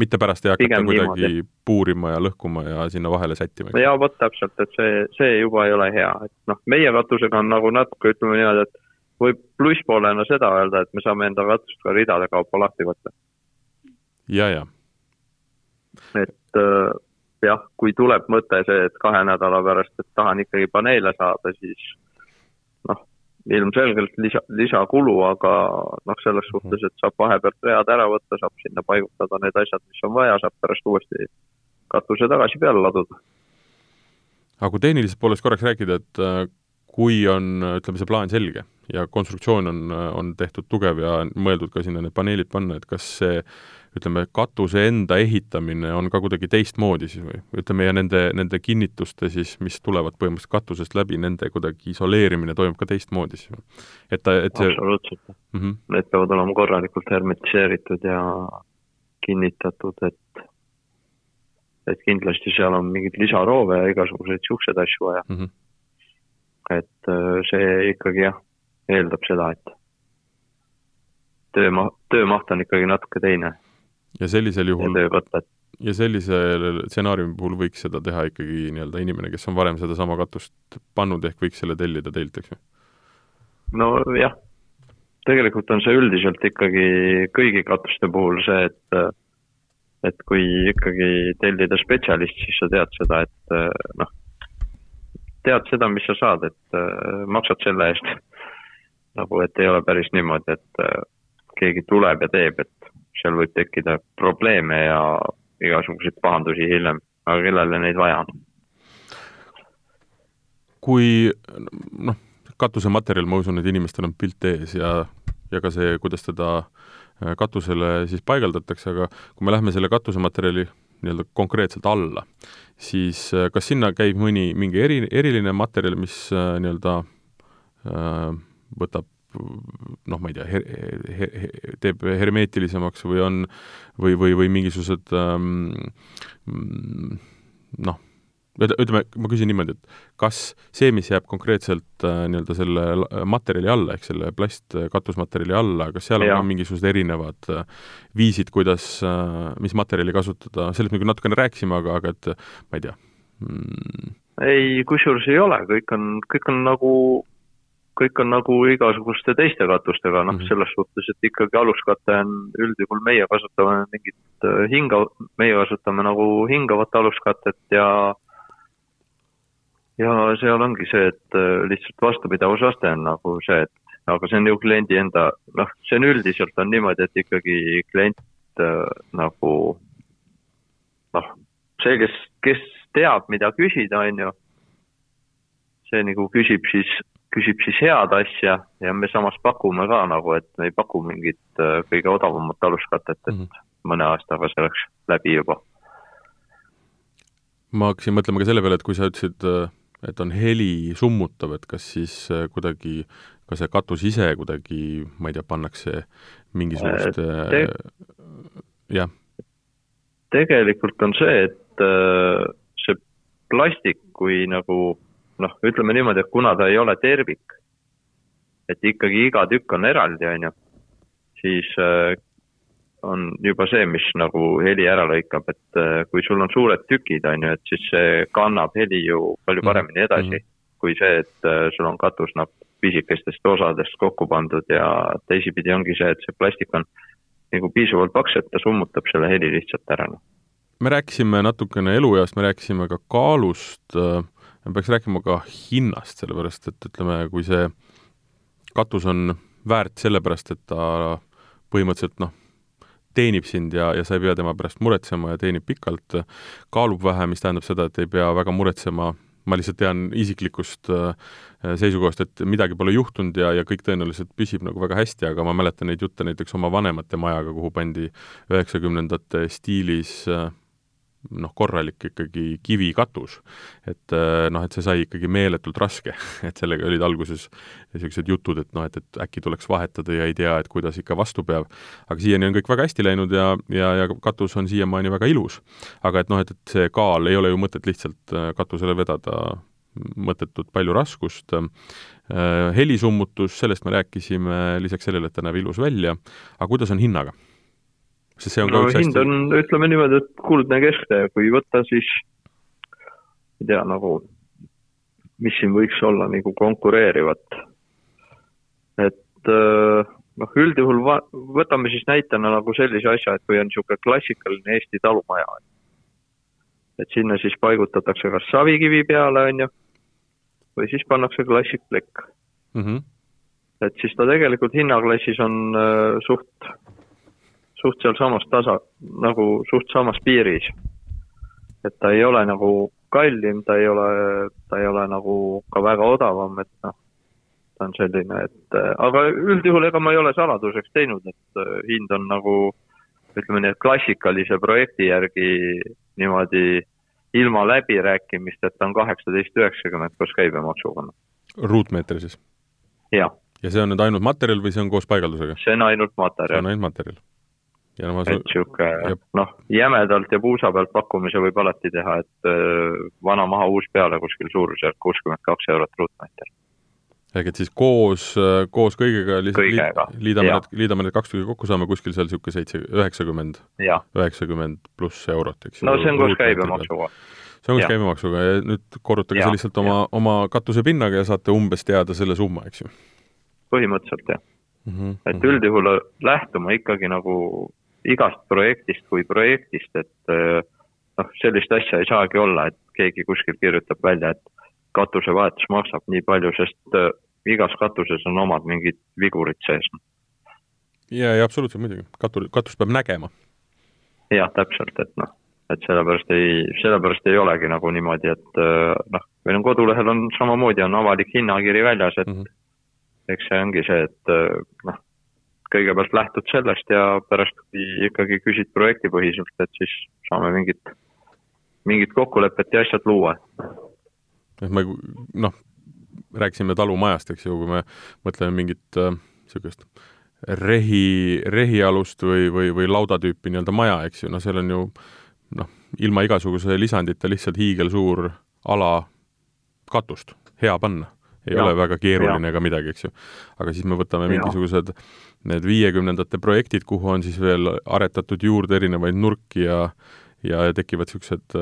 mitte pärast ei hakata kuidagi niimoodi. puurima ja lõhkuma ja sinna vahele sättima. ja vot täpselt, et see, see juba ei ole hea, et noh, meie katusega on nagu natuke ütleme niimoodi, et võib plusspoolena seda öelda, et me saame enda katust ka ridade kaupa lahti võtta. ja, ja. et äh, jah, kui tuleb mõte see, et kahe nädala pärast, et tahan ikkagi paneele saada, siis noh, ilmselgelt lisa, lisakulu, aga noh, selles mhm. suhtes, et saab vahepealt read ära võtta, saab sinna paigutada need asjad, mis on vaja, saab pärast uuesti katuse tagasi peale laduda. aga kui tehnilisest poolest korraks rääkida, et äh, kui on, ütleme, see plaan selge ja konstruktsioon on, on tehtud tugev ja mõeldud ka sinna need paneelid panna, et kas see ütleme, katuse enda ehitamine on ka kuidagi teistmoodi siis või ütleme, ja nende, nende kinnituste siis, mis tulevad põhimõtteliselt katusest läbi, nende kuidagi isoleerimine toimub ka teistmoodi siis või? et ta, et see absoluutselt mm. -hmm. Need peavad olema korralikult hermetiseeritud ja kinnitatud, et et kindlasti seal on mingeid lisaroove ja igasuguseid niisuguseid asju vaja mm. -hmm. et äh, see ikkagi jah, eeldab seda, et tööma-, töömaht on ikkagi natuke teine ja sellisel juhul ja sellise stsenaariumi puhul võiks seda teha ikkagi nii-öelda inimene, kes on varem sedasama katust pannud, ehk võiks selle tellida teilt, eks ju? nojah, tegelikult on see üldiselt ikkagi kõigi katuste puhul see, et et kui ikkagi tellida spetsialist, siis sa tead seda, et noh, tead seda, mis sa saad, et maksad selle eest. Nagu, et ei ole päris niimoodi, et keegi tuleb ja teeb, et seal võib tekkida probleeme ja igasuguseid pahandusi hiljem, aga kellele neid vaja on? kui noh, katusematerjal, ma usun, et inimestel on pilt ees ja, ja ka see, kuidas teda äh, katusele siis paigaldatakse, aga kui me lähme selle katusematerjali nii-öelda konkreetselt alla, siis äh, kas sinna käib mõni, mingi eri, eriline materjal, mis äh, nii-öelda võtab noh, ma ei tea her,, her, teeb hermeetilisemaks või on või, või, või mingisugused ähm, noh, ütleme, ma küsin niimoodi, et kas see, mis jääb konkreetselt äh, nii-öelda selle materjali alla, ehk selle plastkatusmaterjali alla, kas seal ja. on mingisugused erinevad äh, viisid, kuidas äh,, mis materjali kasutada, sellest me küll natukene rääkisime, aga, aga et ma ei tea mm.. ei, kusjuures ei ole, kõik on, kõik on nagu kõik on nagu igasuguste teiste katustega, noh mm -hmm. selles suhtes, et ikkagi aluskate on üldjuhul meie kasutame mingit äh, hinga, meie kasutame nagu hingavat aluskatet ja ja seal ongi see, et äh, lihtsalt vastupidavusaste on nagu see, et aga see on ju kliendi enda, noh, see on üldiselt on niimoodi, et ikkagi klient äh, nagu noh, see, kes, kes teab, mida küsida, on ju, see nagu küsib siis küsib siis head asja ja me samas pakume ka nagu, et me ei paku mingit äh, kõige odavamat aluskatet, et mm -hmm. mõne aastaga see oleks läbi juba. ma hakkasin mõtlema ka selle peale, et kui sa ütlesid, äh, et on heli summutav, et kas siis äh, kuidagi ka see katus ise kuidagi, ma ei tea, pannakse mingisugust te... jah? tegelikult on see, et see plastik, kui nagu noh, ütleme niimoodi, et kuna ta ei ole tervik, et ikkagi iga tükk on eraldi, on ju, siis on juba see, mis nagu heli ära lõikab, et äh, kui sul on suured tükid, on ju, et siis see kannab heli ju palju paremini edasi mm -hmm. kui see, et äh, sul on katus noh, pisikestest osadest kokku pandud ja teisipidi ongi see, et see plastik on nagu piisavalt paks, et ta summutab selle heli lihtsalt ära. Noh. me rääkisime natukene elueast, me rääkisime ka kaalust, äh, me peaks rääkima ka hinnast, sellepärast et ütleme, kui see katus on väärt sellepärast, et ta põhimõtteliselt noh, teenib sind ja, ja sa ei pea tema pärast muretsema ja teenib pikalt, kaalub vähe, mis tähendab seda, et ei pea väga muretsema, ma lihtsalt tean isiklikust äh, seisukohast, et midagi pole juhtunud ja, ja kõik tõenäoliselt püsib nagu väga hästi, aga ma mäletan neid jutte näiteks oma vanemate majaga, kuhu pandi üheksakümnendate stiilis äh, noh, korralik ikkagi kivikatus. et äh, noh, et see sai ikkagi meeletult raske, (laughs) et sellega olid alguses niisugused jutud, et noh, et, et äkki tuleks vahetada ja ei tea, et kuidas ikka vastu peab. aga siiani on kõik väga hästi läinud ja, ja, ja katus on siiamaani väga ilus. aga et noh, et, et see kaal ei ole ju mõtet lihtsalt äh, katusele vedada mõttetult palju raskust. Äh, helisummutus, sellest me rääkisime, lisaks sellele, et ta näeb ilus välja, aga kuidas on hinnaga? Sest see on no, ka üks hind hästi... on, ütleme niimoodi, et kuldne kesktee, kui võtta, siis ei tea, nagu mis siin võiks olla nagu konkureerivat. et äh, noh, üldjuhul va-, võtame siis näitena nagu sellise asja, et kui on niisugune klassikaline Eesti talumaja, et sinna siis paigutatakse kas savikivi peale, on ju, või siis pannakse klassikplekk mm. -hmm. et siis ta tegelikult hinnaklassis on äh, suht suht sealsamas tasa, nagu suht samas piiris. et ta ei ole nagu kallim, ta ei ole, ta ei ole nagu ka väga odavam, et noh, ta on selline, et aga üldjuhul ega ma ei ole saladuseks teinud, et äh, hind on nagu ütleme nii, et klassikalise projekti järgi niimoodi ilma läbirääkimisteta on kaheksateist üheksakümmend koos käibemaksuga. ruutmeetri siis? jah. ja see on nüüd ainult materjal või see on koos paigaldusega? see on ainult materjal. see on ainult materjal ja no, et niisugune noh, jämedalt ja puusa pealt pakkumise võib alati teha, et äh, vana maha, uus peale kuskil suurusjärk kuuskümmend kaks eurot ruutmeeter. ehk et siis koos, äh, koos kõigega lihtsalt liidame need, liidame need kaks tükki kokku, saame kuskil seal niisugune seitse, üheksakümmend, üheksakümmend pluss eurot, eks ju. no see on koos käibemaksuga. see on koos käibemaksuga ja nüüd korrutage see lihtsalt oma, oma katusepinnaga ja saate umbes teada selle summa, eks ju? põhimõtteliselt jah mm. -hmm. et üldjuhul lähtuma ikkagi nagu igast projektist kui projektist, et eh, noh, sellist asja ei saagi olla, et keegi kuskil kirjutab välja, et katusevahetus maksab nii palju, sest äh, igas katuses on omad mingid vigurid sees. ja, ja absoluutselt muidugi, katu, katust peab nägema. jah, täpselt, et noh, et sellepärast ei, sellepärast ei olegi nagu niimoodi, et äh, noh, meil on kodulehel on samamoodi, on avalik hinnakiri väljas, et mm -hmm. eks see ongi see, et noh kõigepealt lähtud sellest ja pärast, kui ikkagi küsid projektipõhiselt, et siis saame mingit, mingit kokkulepet ja asjad luua. et me noh, rääkisime talumajast, eks ju, kui me mõtleme mingit niisugust äh, rehi, rehialust või, või, või laudatüüpi nii-öelda maja, eks ju, no seal on ju noh, ilma igasuguse lisandita lihtsalt hiigelsuur ala katust, hea panna ei ja. ole väga keeruline ega midagi, eks ju. aga siis me võtame ja. mingisugused need viiekümnendate projektid, kuhu on siis veel aretatud juurde erinevaid nurki ja ja tekivad niisugused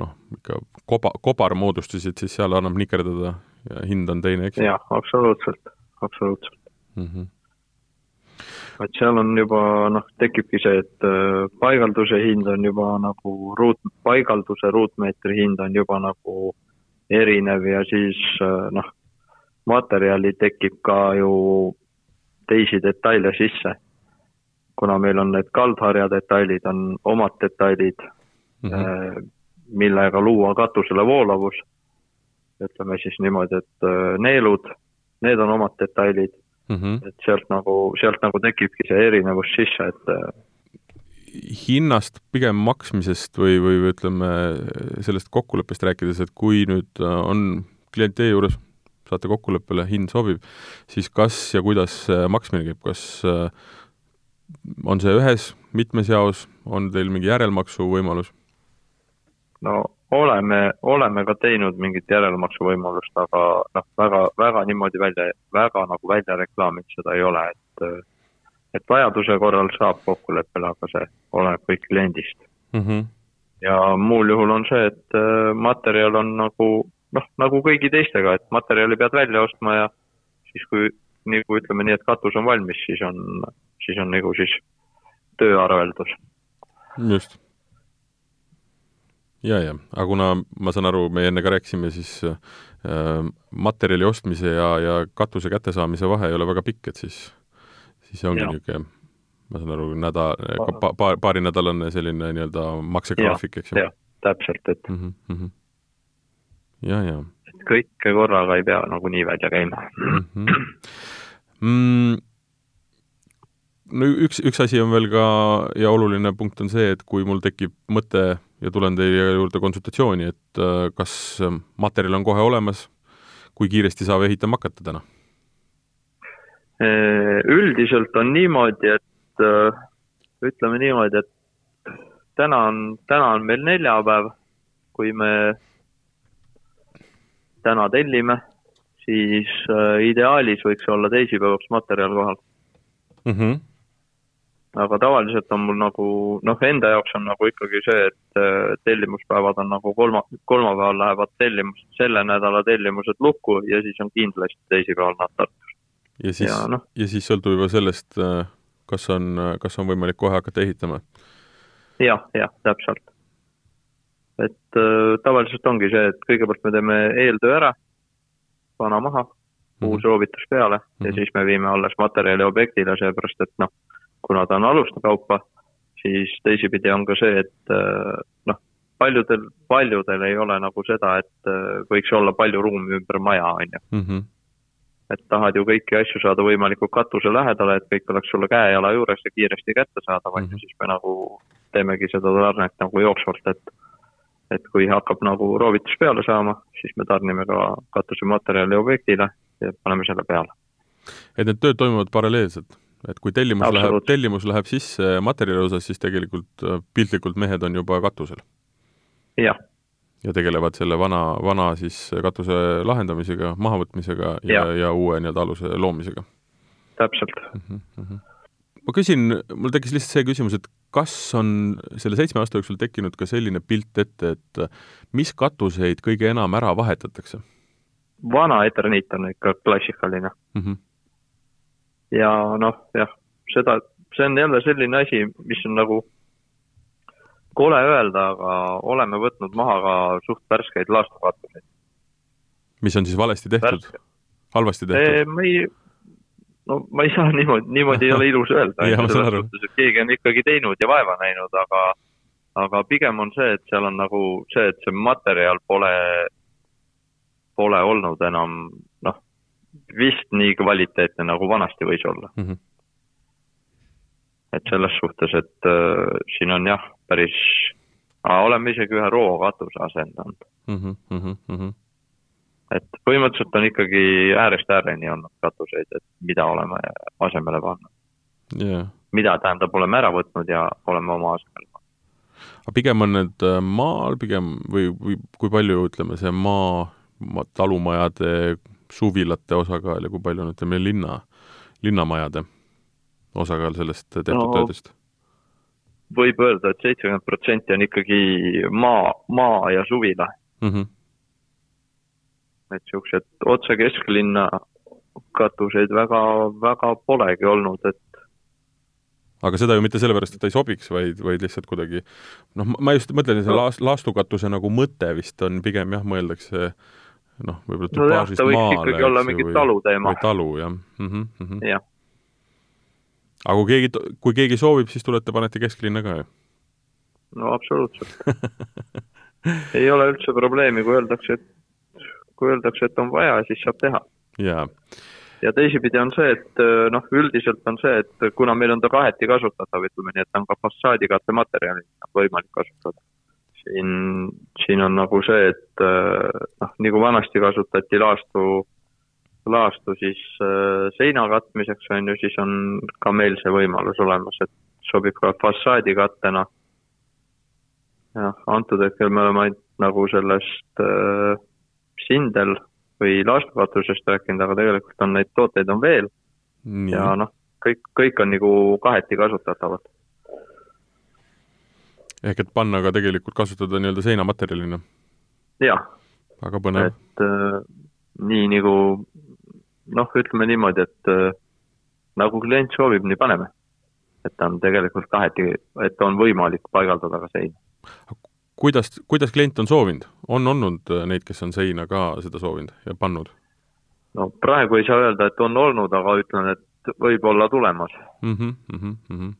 noh, ikka koba, kobarmoodustused, siis seal annab nikerdada ja hind on teine, eks? jah, absoluutselt, absoluutselt mm. -hmm. et seal on juba noh, tekibki see, et äh, paigalduse hind on juba nagu ruut, paigalduse ruutmeetri hind on juba nagu erinev ja siis äh, noh, materjali tekib ka ju teisi detaile sisse. kuna meil on need kaldharja detailid, on omad detailid mm, -hmm. millega luua katusele voolavus. ütleme siis niimoodi, et äh, neelud, need on omad detailid mm. -hmm. et sealt nagu, sealt nagu tekibki see erinevus sisse, et äh, hinnast pigem maksmisest või, või ütleme, sellest kokkuleppest rääkides, et kui nüüd on klient teie juures, saate kokkuleppele, hind sobib, siis kas ja kuidas maksmine käib, kas on see ühes, mitmes jaos, on teil mingi järelmaksu võimalus? no oleme, oleme ka teinud mingit järelmaksu võimalust, aga noh, väga, väga niimoodi välja, väga nagu välja reklaaminud seda ei ole, et et vajaduse korral saab kokkuleppele, aga see oleneb kõik kliendist mm. -hmm. ja muul juhul on see, et äh, materjal on nagu noh, nagu kõigi teistega, et materjali pead välja ostma ja siis, kui nagu ütleme nii, et katus on valmis, siis on, siis on nagu siis tööarveldus. just ja, ja, aga kuna ma saan aru, me enne ka rääkisime, siis äh, materjali ostmise ja, ja katuse kättesaamise vahe ei ole väga pikk, et siis, siis ongi niisugune, ma saan aru, nädal pa,, paar, paarinädalane selline nii-öelda maksegraafik, eks ju? jah, täpselt, et mm. -hmm. Ja, ja. et kõike korraga ei pea nagunii välja käima mm. -hmm. Mm, no üks, üks asi on veel ka ja oluline punkt on see, et kui mul tekib mõte ja tulen teie juurde konsultatsiooni, et äh, kas äh, materjal on kohe olemas, kui kiiresti saab ehitama hakata täna? Äh, üldiselt on niimoodi, et ütleme niimoodi, et täna on, täna on meil neljapäev, kui me täna tellime, siis ideaalis võiks olla teisipäevaks materjal kohal mm. -hmm aga tavaliselt on mul nagu noh, enda jaoks on nagu ikkagi see, et äh, tellimuspäevad on nagu kolma, kolmapäeval lähevad tellimus, selle nädala tellimused lukku ja siis on kindlasti teisipäeval nad Tartus. ja siis, no. ja siis sõltub juba sellest, äh, kas on, kas on võimalik kohe hakata ehitama ja,? jah, jah, täpselt. Et äh, tavaliselt ongi see, et kõigepealt me teeme eeltöö ära, vana maha, uus mm -hmm. roovitus peale mm -hmm. ja mhm. siis me viime alles materjali objektile, seepärast et noh kuna ta on aluste kaupa, siis teisipidi on ka see, et äh, noh, paljudel, paljudel ei ole nagu seda, et äh, võiks olla palju ruumi ümber maja, on ju. Mhm. et tahad ju kõiki asju saada võimalikult katuse lähedale, et kõik oleks sulle käe-jala juures ja kiiresti kättesaadav, on ju, mhm. siis me nagu teemegi seda tarnet nagu jooksvalt, et et kui hakkab nagu roovitus peale saama, siis me tarnime ka katusematerjali objektile ja paneme selle peale. et need tööd toimuvad paralleelselt? et kui tellimus läheb, tellimus läheb sisse materjali osas, siis tegelikult äh, piltlikult mehed on juba katusel? jah. ja tegelevad selle vana, vana siis katuse lahendamisega, mahavõtmisega ja, ja, ja uue nii-öelda aluse loomisega? täpselt mm. -hmm. Ma küsin, mul tekkis lihtsalt see küsimus, et kas on selle seitsme aasta jooksul tekkinud ka selline pilt ette, et mis katuseid kõige enam ära vahetatakse? vana eterniit on ikka klassikaline mm. -hmm ja noh, jah, seda, see on jälle selline asi, mis on nagu kole öelda, aga oleme võtnud maha ka suht värskeid laastukatuseid. mis on siis valesti tehtud? halvasti tehtud? ma ei, no ma ei saa niimoodi, niimoodi ei ole ilus öelda (laughs) et keegi on ikkagi teinud ja vaeva näinud, aga aga pigem on see, et seal on nagu see, et see materjal pole, pole olnud enam noh, vist nii kvaliteetne, nagu vanasti võis olla mm. -hmm. et selles suhtes, et äh, siin on jah, päris, oleme isegi ühe rookatuse asendanud mm. -hmm. Et põhimõtteliselt on ikkagi äärest ääreni olnud katuseid, et mida oleme asemele pannud yeah.. mida tähendab, oleme ära võtnud ja oleme oma asemele pannud. aga pigem on need äh, maal pigem või, või kui palju, ütleme, see maa, talumajade suvilate osakaal ja kui palju on, ütleme, linna, linnamajade osakaal sellest tehtud no, töödest? võib öelda et, et seitsekümmend protsenti on ikkagi maa, maa ja suvila mm. -hmm. Et niisugused otse kesklinna katuseid väga, väga polegi olnud, et aga seda ju mitte sellepärast, et ta ei sobiks, vaid, vaid lihtsalt kuidagi noh, ma just mõtlen, see laast-, laastukatuse nagu mõte vist on pigem jah, mõeldakse noh, võib-olla tüpaažist no, maale. ikkagi olla mingi talu teema. või talu, jah mm. -hmm, mm -hmm. jah. aga kui keegi, kui keegi soovib, siis tulete, panete kesklinna ka, ju? no absoluutselt (laughs) ei ole üldse probleemi, kui öeldakse, et kui öeldakse, et on vaja, siis saab teha. jaa. ja teisipidi on see, et äh, noh, üldiselt on see, et kuna meil on ta kaheti kasutatav, ütleme nii, et ta on ka fassaadikatte materjalina võimalik kasutada. siin, siin on nagu see, et äh, noh, nagu vanasti kasutati laastu, laastu siis äh, seina katmiseks, on ju, siis on ka meil see võimalus olemas, et sobib ka fassaadikattena. jah, antud hetkel me oleme ainult nagu sellest äh, sindel või laastukatusest rääkinud, aga tegelikult on neid tooteid on veel Nii. ja noh, kõik, kõik on nagu kaheti kasutatavad. ehk et panna ka tegelikult kasutada nii-öelda seinamaterjalina? jah. väga põnev. et äh, nii nagu noh, ütleme niimoodi, et äh, nagu klient soovib, nii paneme. et ta on tegelikult kaheti, et on võimalik paigaldada ka seina kuidas, kuidas klient on soovinud, on olnud äh, neid, kes on seina ka seda soovinud ja pannud? no praegu ei saa öelda, et on olnud, aga ütlen, et võib olla tulemas mm. -hmm, mm -hmm.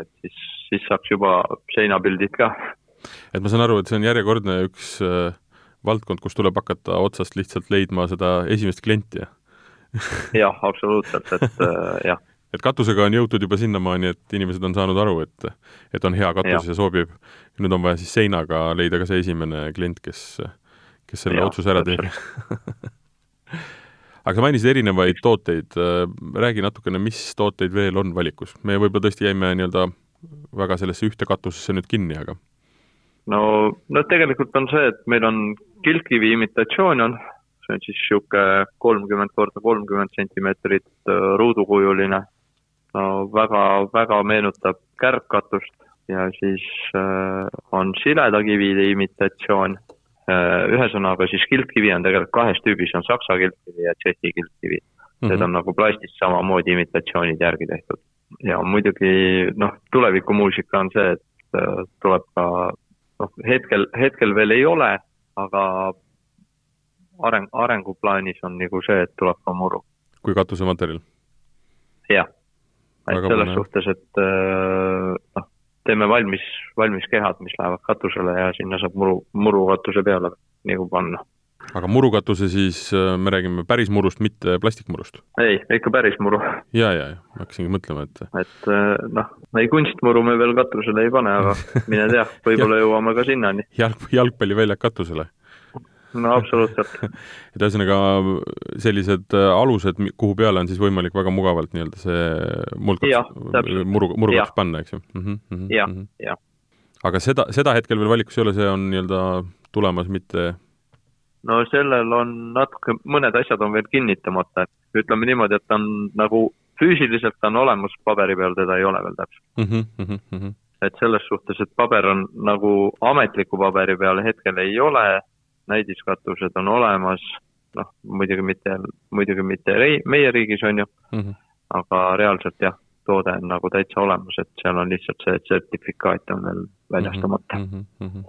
et siis, siis saaks juba seinapildid ka. et ma saan aru, et see on järjekordne üks äh, valdkond, kus tuleb hakata otsast lihtsalt leidma seda esimest klienti jah, absoluutselt, et äh, jah et katusega on jõutud juba sinnamaani, et inimesed on saanud aru, et, et on hea katus ja, ja sobib. nüüd on vaja siis seinaga leida ka see esimene klient, kes, kes selle ja, otsuse ära teeb. (laughs) aga sa mainisid erinevaid tooteid, räägi natukene, mis tooteid veel on valikus? me võib-olla tõesti jäime nii-öelda väga sellesse ühte katusesse nüüd kinni, aga no, no tegelikult on see, et meil on kiltkivi imitatsioon on, see on siis niisugune kolmkümmend korda kolmkümmend sentimeetrit ruudukujuline no väga, väga meenutab kärgkatust ja siis äh, on siledakivide imitatsioon äh,. ühesõnaga siis kiltkivi on tegelikult kahes tüübis, on saksa kiltkivi ja tšehhi kiltkivi mm. -hmm. Need on nagu plastist samamoodi imitatsioonid järgi tehtud. ja muidugi noh, tulevikumuusika on see, et äh, tuleb ka noh, hetkel, hetkel veel ei ole, aga areng, arenguplaanis on nagu see, et tuleb ka muru. kui katusematerjal? jah et selles mõne. suhtes, et äh, noh, teeme valmis, valmis kehad, mis lähevad katusele ja sinna saab muru, murukatuse peale nagu panna. aga murukatuse siis, äh, me räägime päris murust, mitte plastikmurust? ei, ikka päris muru. ja, ja, ja hakkasingi mõtlema, et et äh, noh, ei kunstmuru me veel katusele ei pane, aga mine tea, (laughs) võib-olla jõuame ka sinnani. jalg, jalgpalliväljak katusele no absoluutselt (laughs) et ühesõnaga sellised äh, alused, kuhu peale on siis võimalik väga mugavalt nii-öelda see muldkats, muru, murukats panna, eks ju? Mm -hmm, jah, mhm. jah. aga seda, seda hetkel veel valikus ei ole, see on nii-öelda tulemas, mitte no sellel on natuke, mõned asjad on veel kinnitamata, et ütleme niimoodi, et ta on nagu füüsiliselt on olemas, paberi peal teda ei ole veel täpselt mm. -hmm, mm -hmm. et selles suhtes, et paber on nagu ametliku paberi peal hetkel ei ole näidiskatused on olemas, noh, muidugi mitte, muidugi mitte rei-, meie riigis, on ju mm, -hmm. aga reaalselt jah, toode on nagu täitsa olemas, et seal on lihtsalt see sertifikaat on veel väljastamata mm. -hmm.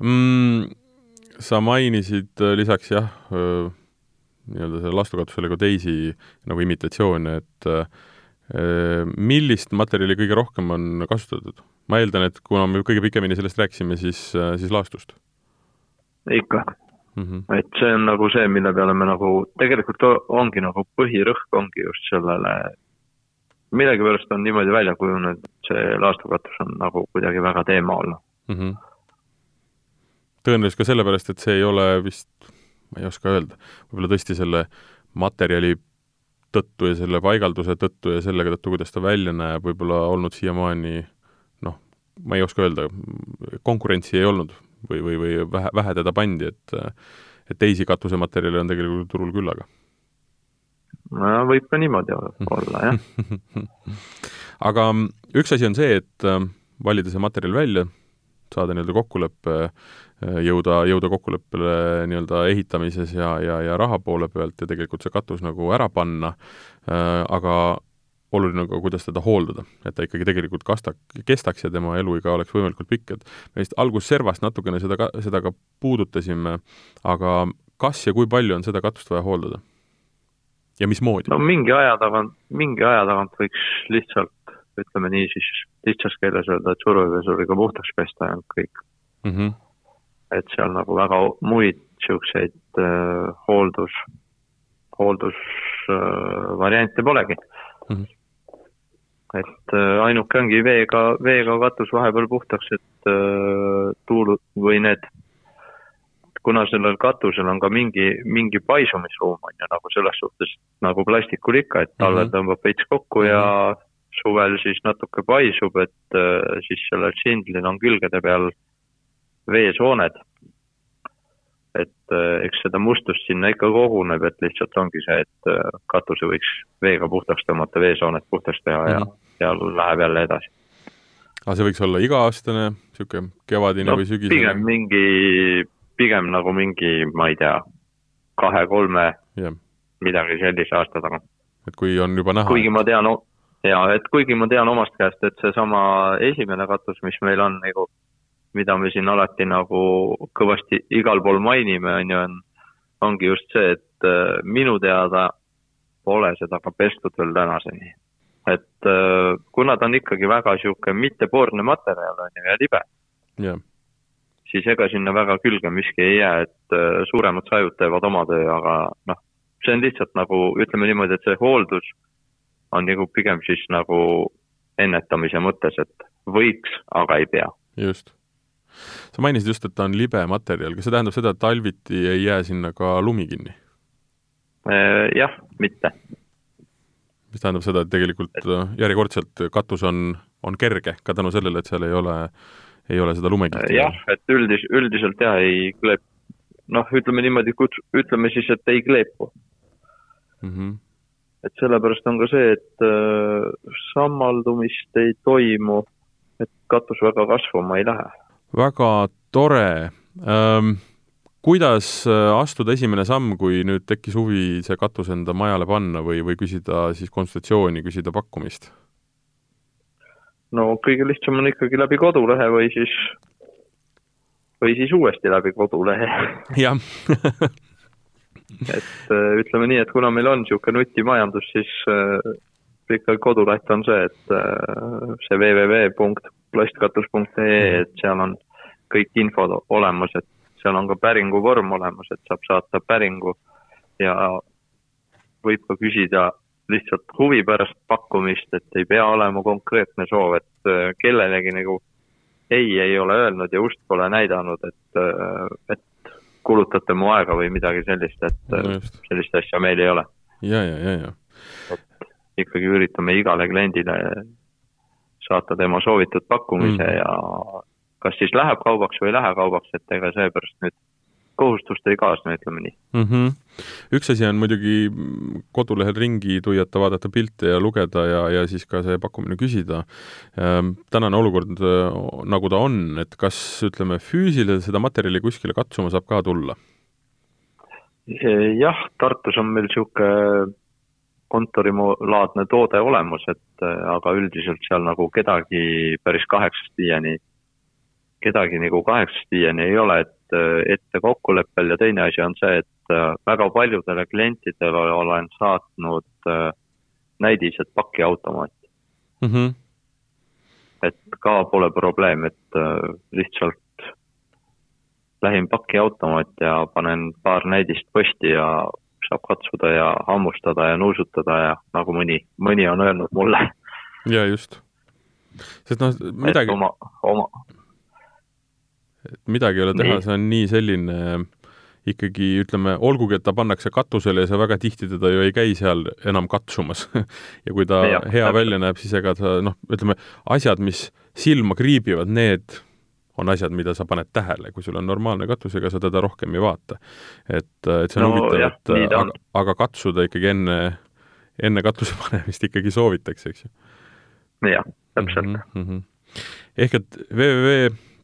Mm, sa mainisid äh, lisaks jah, äh, nii-öelda selle lastukatusele ka teisi nagu imitatsioone, et äh, millist materjali kõige rohkem on kasutatud? ma eeldan, et kuna me kõige pikemini sellest rääkisime, siis, siis laastust ikka mm. -hmm. et see on nagu see, mille peale me nagu, tegelikult ongi nagu põhirõhk ongi just sellele, millegipärast on niimoodi välja kujunenud, et see laastukatus on nagu kuidagi väga teema olnud mm. -hmm. tõenäoliselt ka sellepärast, et see ei ole vist, ma ei oska öelda, võib-olla tõesti selle materjali tõttu ja selle paigalduse tõttu ja selle tõttu, kuidas ta välja näeb, võib-olla olnud siiamaani noh, ma ei oska öelda, konkurentsi ei olnud või, või, või vähe, vähe teda pandi, et et teisi katusematerjale on tegelikult turul küllaga? no võib ka niimoodi olla, jah (laughs) aga üks asi on see, et äh, valida see materjal välja, saada nii-öelda kokkulepe, äh, jõuda, jõuda kokkuleppele nii-öelda ehitamises ja, ja, ja raha poole pealt ja tegelikult see katus nagu ära panna, äh, aga oluline on ka, kuidas teda hooldada, et ta ikkagi tegelikult kasta-, kestaks ja tema eluiga oleks võimalikult pikk, et me vist alguses servast natukene seda ka, seda ka puudutasime, aga kas ja kui palju on seda katust vaja hooldada? ja mismoodi? no mingi aja tagant, mingi aja tagant võiks lihtsalt, ütleme nii siis lihtsas keeles öelda, et survepesuriga puhtaks pesta ja kõik mm. -hmm. et seal nagu väga muid niisuguseid äh, hooldus hooldusvariante polegi mm. Mhm. Et äh, ainuke ongi veega, veega katus vahepeal puhtaks, et äh, tuul või need, kuna sellel katusel on ka mingi, mingi paisumisruum on ju nagu selles suhtes nagu plastikul ikka, et talvel Mhm. tõmbab veits kokku ja suvel siis natuke paisub, et äh, siis sellel sindlil on külgede peal veesooned. et eks seda mustust sinna ikka koguneb, et lihtsalt ongi see, et katuse võiks veega puhtaks tõmmata, veesooned puhtaks teha ja Mhm. ja läheb jälle edasi. aga see võiks olla iga-aastane, niisugune kevadine no või sügisene? pigem mingi, pigem nagu mingi, ma ei tea, kahe-kolme, jah, midagi sellise aasta tagant. et kui on juba näha, kuigi ma tean, ja et kuigi ma tean omast käest, et seesama esimene katus, mis meil on nagu, mida me siin alati nagu kõvasti igal pool mainime, on ju, on, ongi just see, et äh, minu teada pole seda ka pestud veel tänaseni. Et äh, kuna ta on ikkagi väga niisugune mittepoorne materjal on ju ja libe, jah, siis ega sinna väga külge miski ei jää, et äh, suuremad sajud teevad oma töö, aga noh, see on lihtsalt nagu, ütleme niimoodi, et see hooldus on nagu pigem siis nagu ennetamise mõttes, et võiks, aga ei pea. just. sa mainisid just, et ta on libe materjal, kas see tähendab seda, et talviti ei jää sinna ka lumi kinni? Äh, jah, mitte. Mis tähendab seda, et tegelikult äh, järjekordselt katus on, on kerge ka tänu sellele, et seal ei ole, ei ole seda lumekihti. jah, et üldis, üldiselt jah, ei kleep-, noh, ütleme niimoodi, kuts-, ütleme siis, et ei kleepu. mm. -hmm. et sellepärast on ka see, et äh, sammaldumist ei toimu, et katus väga kasvama ei lähe. väga tore ähm, kuidas äh, astuda esimene samm, kui nüüd tekkis huvi see katus enda majale panna või, või küsida siis konsultatsiooni, küsida pakkumist? no kõige lihtsam on ikkagi läbi kodulehe või siis, või siis uuesti läbi kodulehe. (laughs) jah et äh, ütleme nii, et kuna meil on niisugune nutimajandus, siis äh, ikkagi koduleht on see, et see www.plastkatus.ee, et seal on kõik info olemas, et seal on ka päringu vorm olemas, et saab saata päringu ja võib ka küsida lihtsalt huvi pärast pakkumist, et ei pea olema konkreetne soov, et äh, kellelegi nagu ei, ei ole öelnud ja ust pole näidanud, et, äh, et kulutate mu aega või midagi sellist, et no äh, just. sellist asja meil ei ole. ja, ja, ja, ja. ikkagi üritame igale kliendile saata tema soovitud pakkumise Mm. mm. ja kas siis läheb kaubaks või ei lähe kaubaks, et ega seepärast nüüd kohustust ei kaasne, ütleme nii. mm. -hmm. üks asi on muidugi kodulehel ringi tuiata, vaadata pilte ja lugeda ja, ja siis ka see pakkumine küsida. tänane olukord äh, nagu ta on, et kas ütleme, füüsiliselt seda materjali kuskile katsuma saab ka tulla? jah, Tartus on meil niisugune kontorilaadne toode olemas, et äh, aga üldiselt seal nagu kedagi päris kaheksast viieni, kedagi nagu kaheksast viieni ei ole, et äh, ette kokkuleppel ja teine asi on see, et äh, väga paljudele klientidele olen saatnud äh, näidised pakiautomaati, mm. -hmm. et ka pole probleem, et lihtsalt lähin pakiautomaat ja panen paar näidist posti ja saab katsuda ja hammustada ja nuusutada ja nagu mõni, mõni on öelnud mulle. ja just. sest noh, midagi, oma, oma, midagi ei ole teha, see on nii selline ikkagi ütleme, olgugi, et ta pannakse katusele ja sa väga tihti teda ju ei käi seal enam katsumas (laughs) ja kui ta Jah, hea täpselt. välja näeb, siis ega ta noh, ütleme, asjad, mis silma kriibivad, need on asjad, mida sa paned tähele, kui sul on normaalne katus, ega sa teda rohkem ei vaata. et, et see on No huvitav, et aga, aga katsuda ikkagi enne, enne katuse (laughs) panemist ikkagi soovitakse, eks ju. jah, täpselt mm. mm. -hmm. ehk et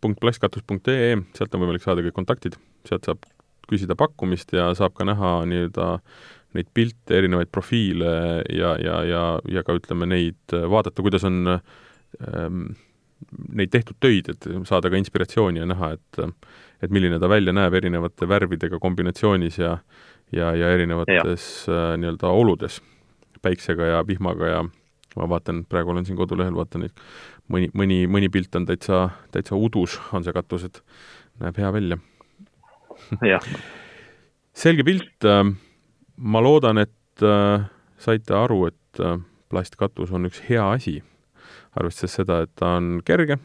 www.plastkatus.ee, sealt on võimalik saada kõik kontaktid, sealt saab küsida pakkumist ja saab ka näha nii-öelda neid pilte, erinevaid profiile ja, ja, ja, ja ka ütleme neid, vaadata, kuidas on ähm, neid tehtud töid, et saada ka inspiratsiooni ja näha, et et milline ta välja näeb erinevate värvidega kombinatsioonis ja ja, ja erinevates äh, nii-öelda oludes, päiksega ja vihmaga ja ma vaatan, praegu olen siin kodulehel, vaatan neid, mõni, mõni, mõni pilt on täitsa, täitsa udus, on see katus, et näeb hea välja. jah, selge pilt, ma loodan, et äh, saite aru, et äh, plastkatus on üks hea asi, arvestades seda, et ta on kerge,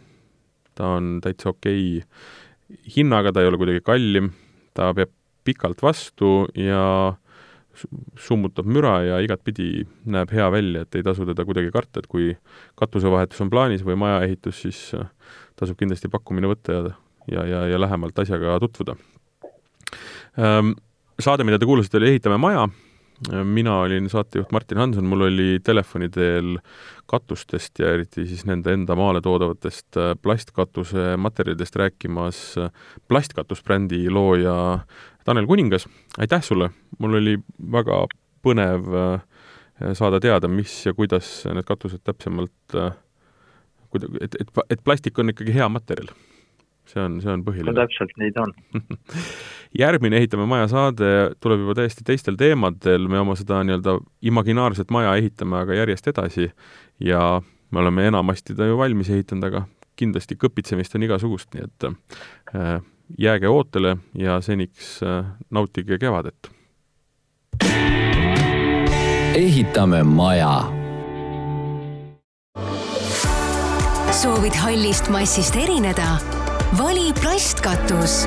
ta on täitsa okei hinnaga, ta ei ole kuidagi kallim, ta peab pikalt vastu ja summutab müra ja igatpidi näeb hea välja, et ei tasu teda kuidagi karta, et kui katusevahetus on plaanis või majaehitus, siis äh, tasub kindlasti pakkumine võtta ja, ja, ja, ja lähemalt asjaga tutvuda. Ähm, saade, mida te kuulasite, oli Ehitame maja mina olin saatejuht Martin Hanson, mul oli telefoni teel katustest ja eriti siis nende enda maale toodavatest äh, plastkatuse materjalidest rääkimas äh, plastkatusbrändi looja Tanel Kuningas. aitäh sulle, mul oli väga põnev äh, saada teada, mis ja kuidas need katused täpsemalt, et, et, et plastik on ikkagi hea materjal see on, see on põhiline. no täpselt nii ta on (laughs) järgmine Ehitame maja saade tuleb juba täiesti teistel teemadel, me oma seda nii-öelda imaginaarset maja ehitame aga järjest edasi ja me oleme enamasti ta ju valmis ehitanud, aga kindlasti kõpitsemist on igasugust, nii et äh, jääge ootele ja seniks äh, nautige kevadet. ehitame maja soovid hallist massist erineda? vali plastkatus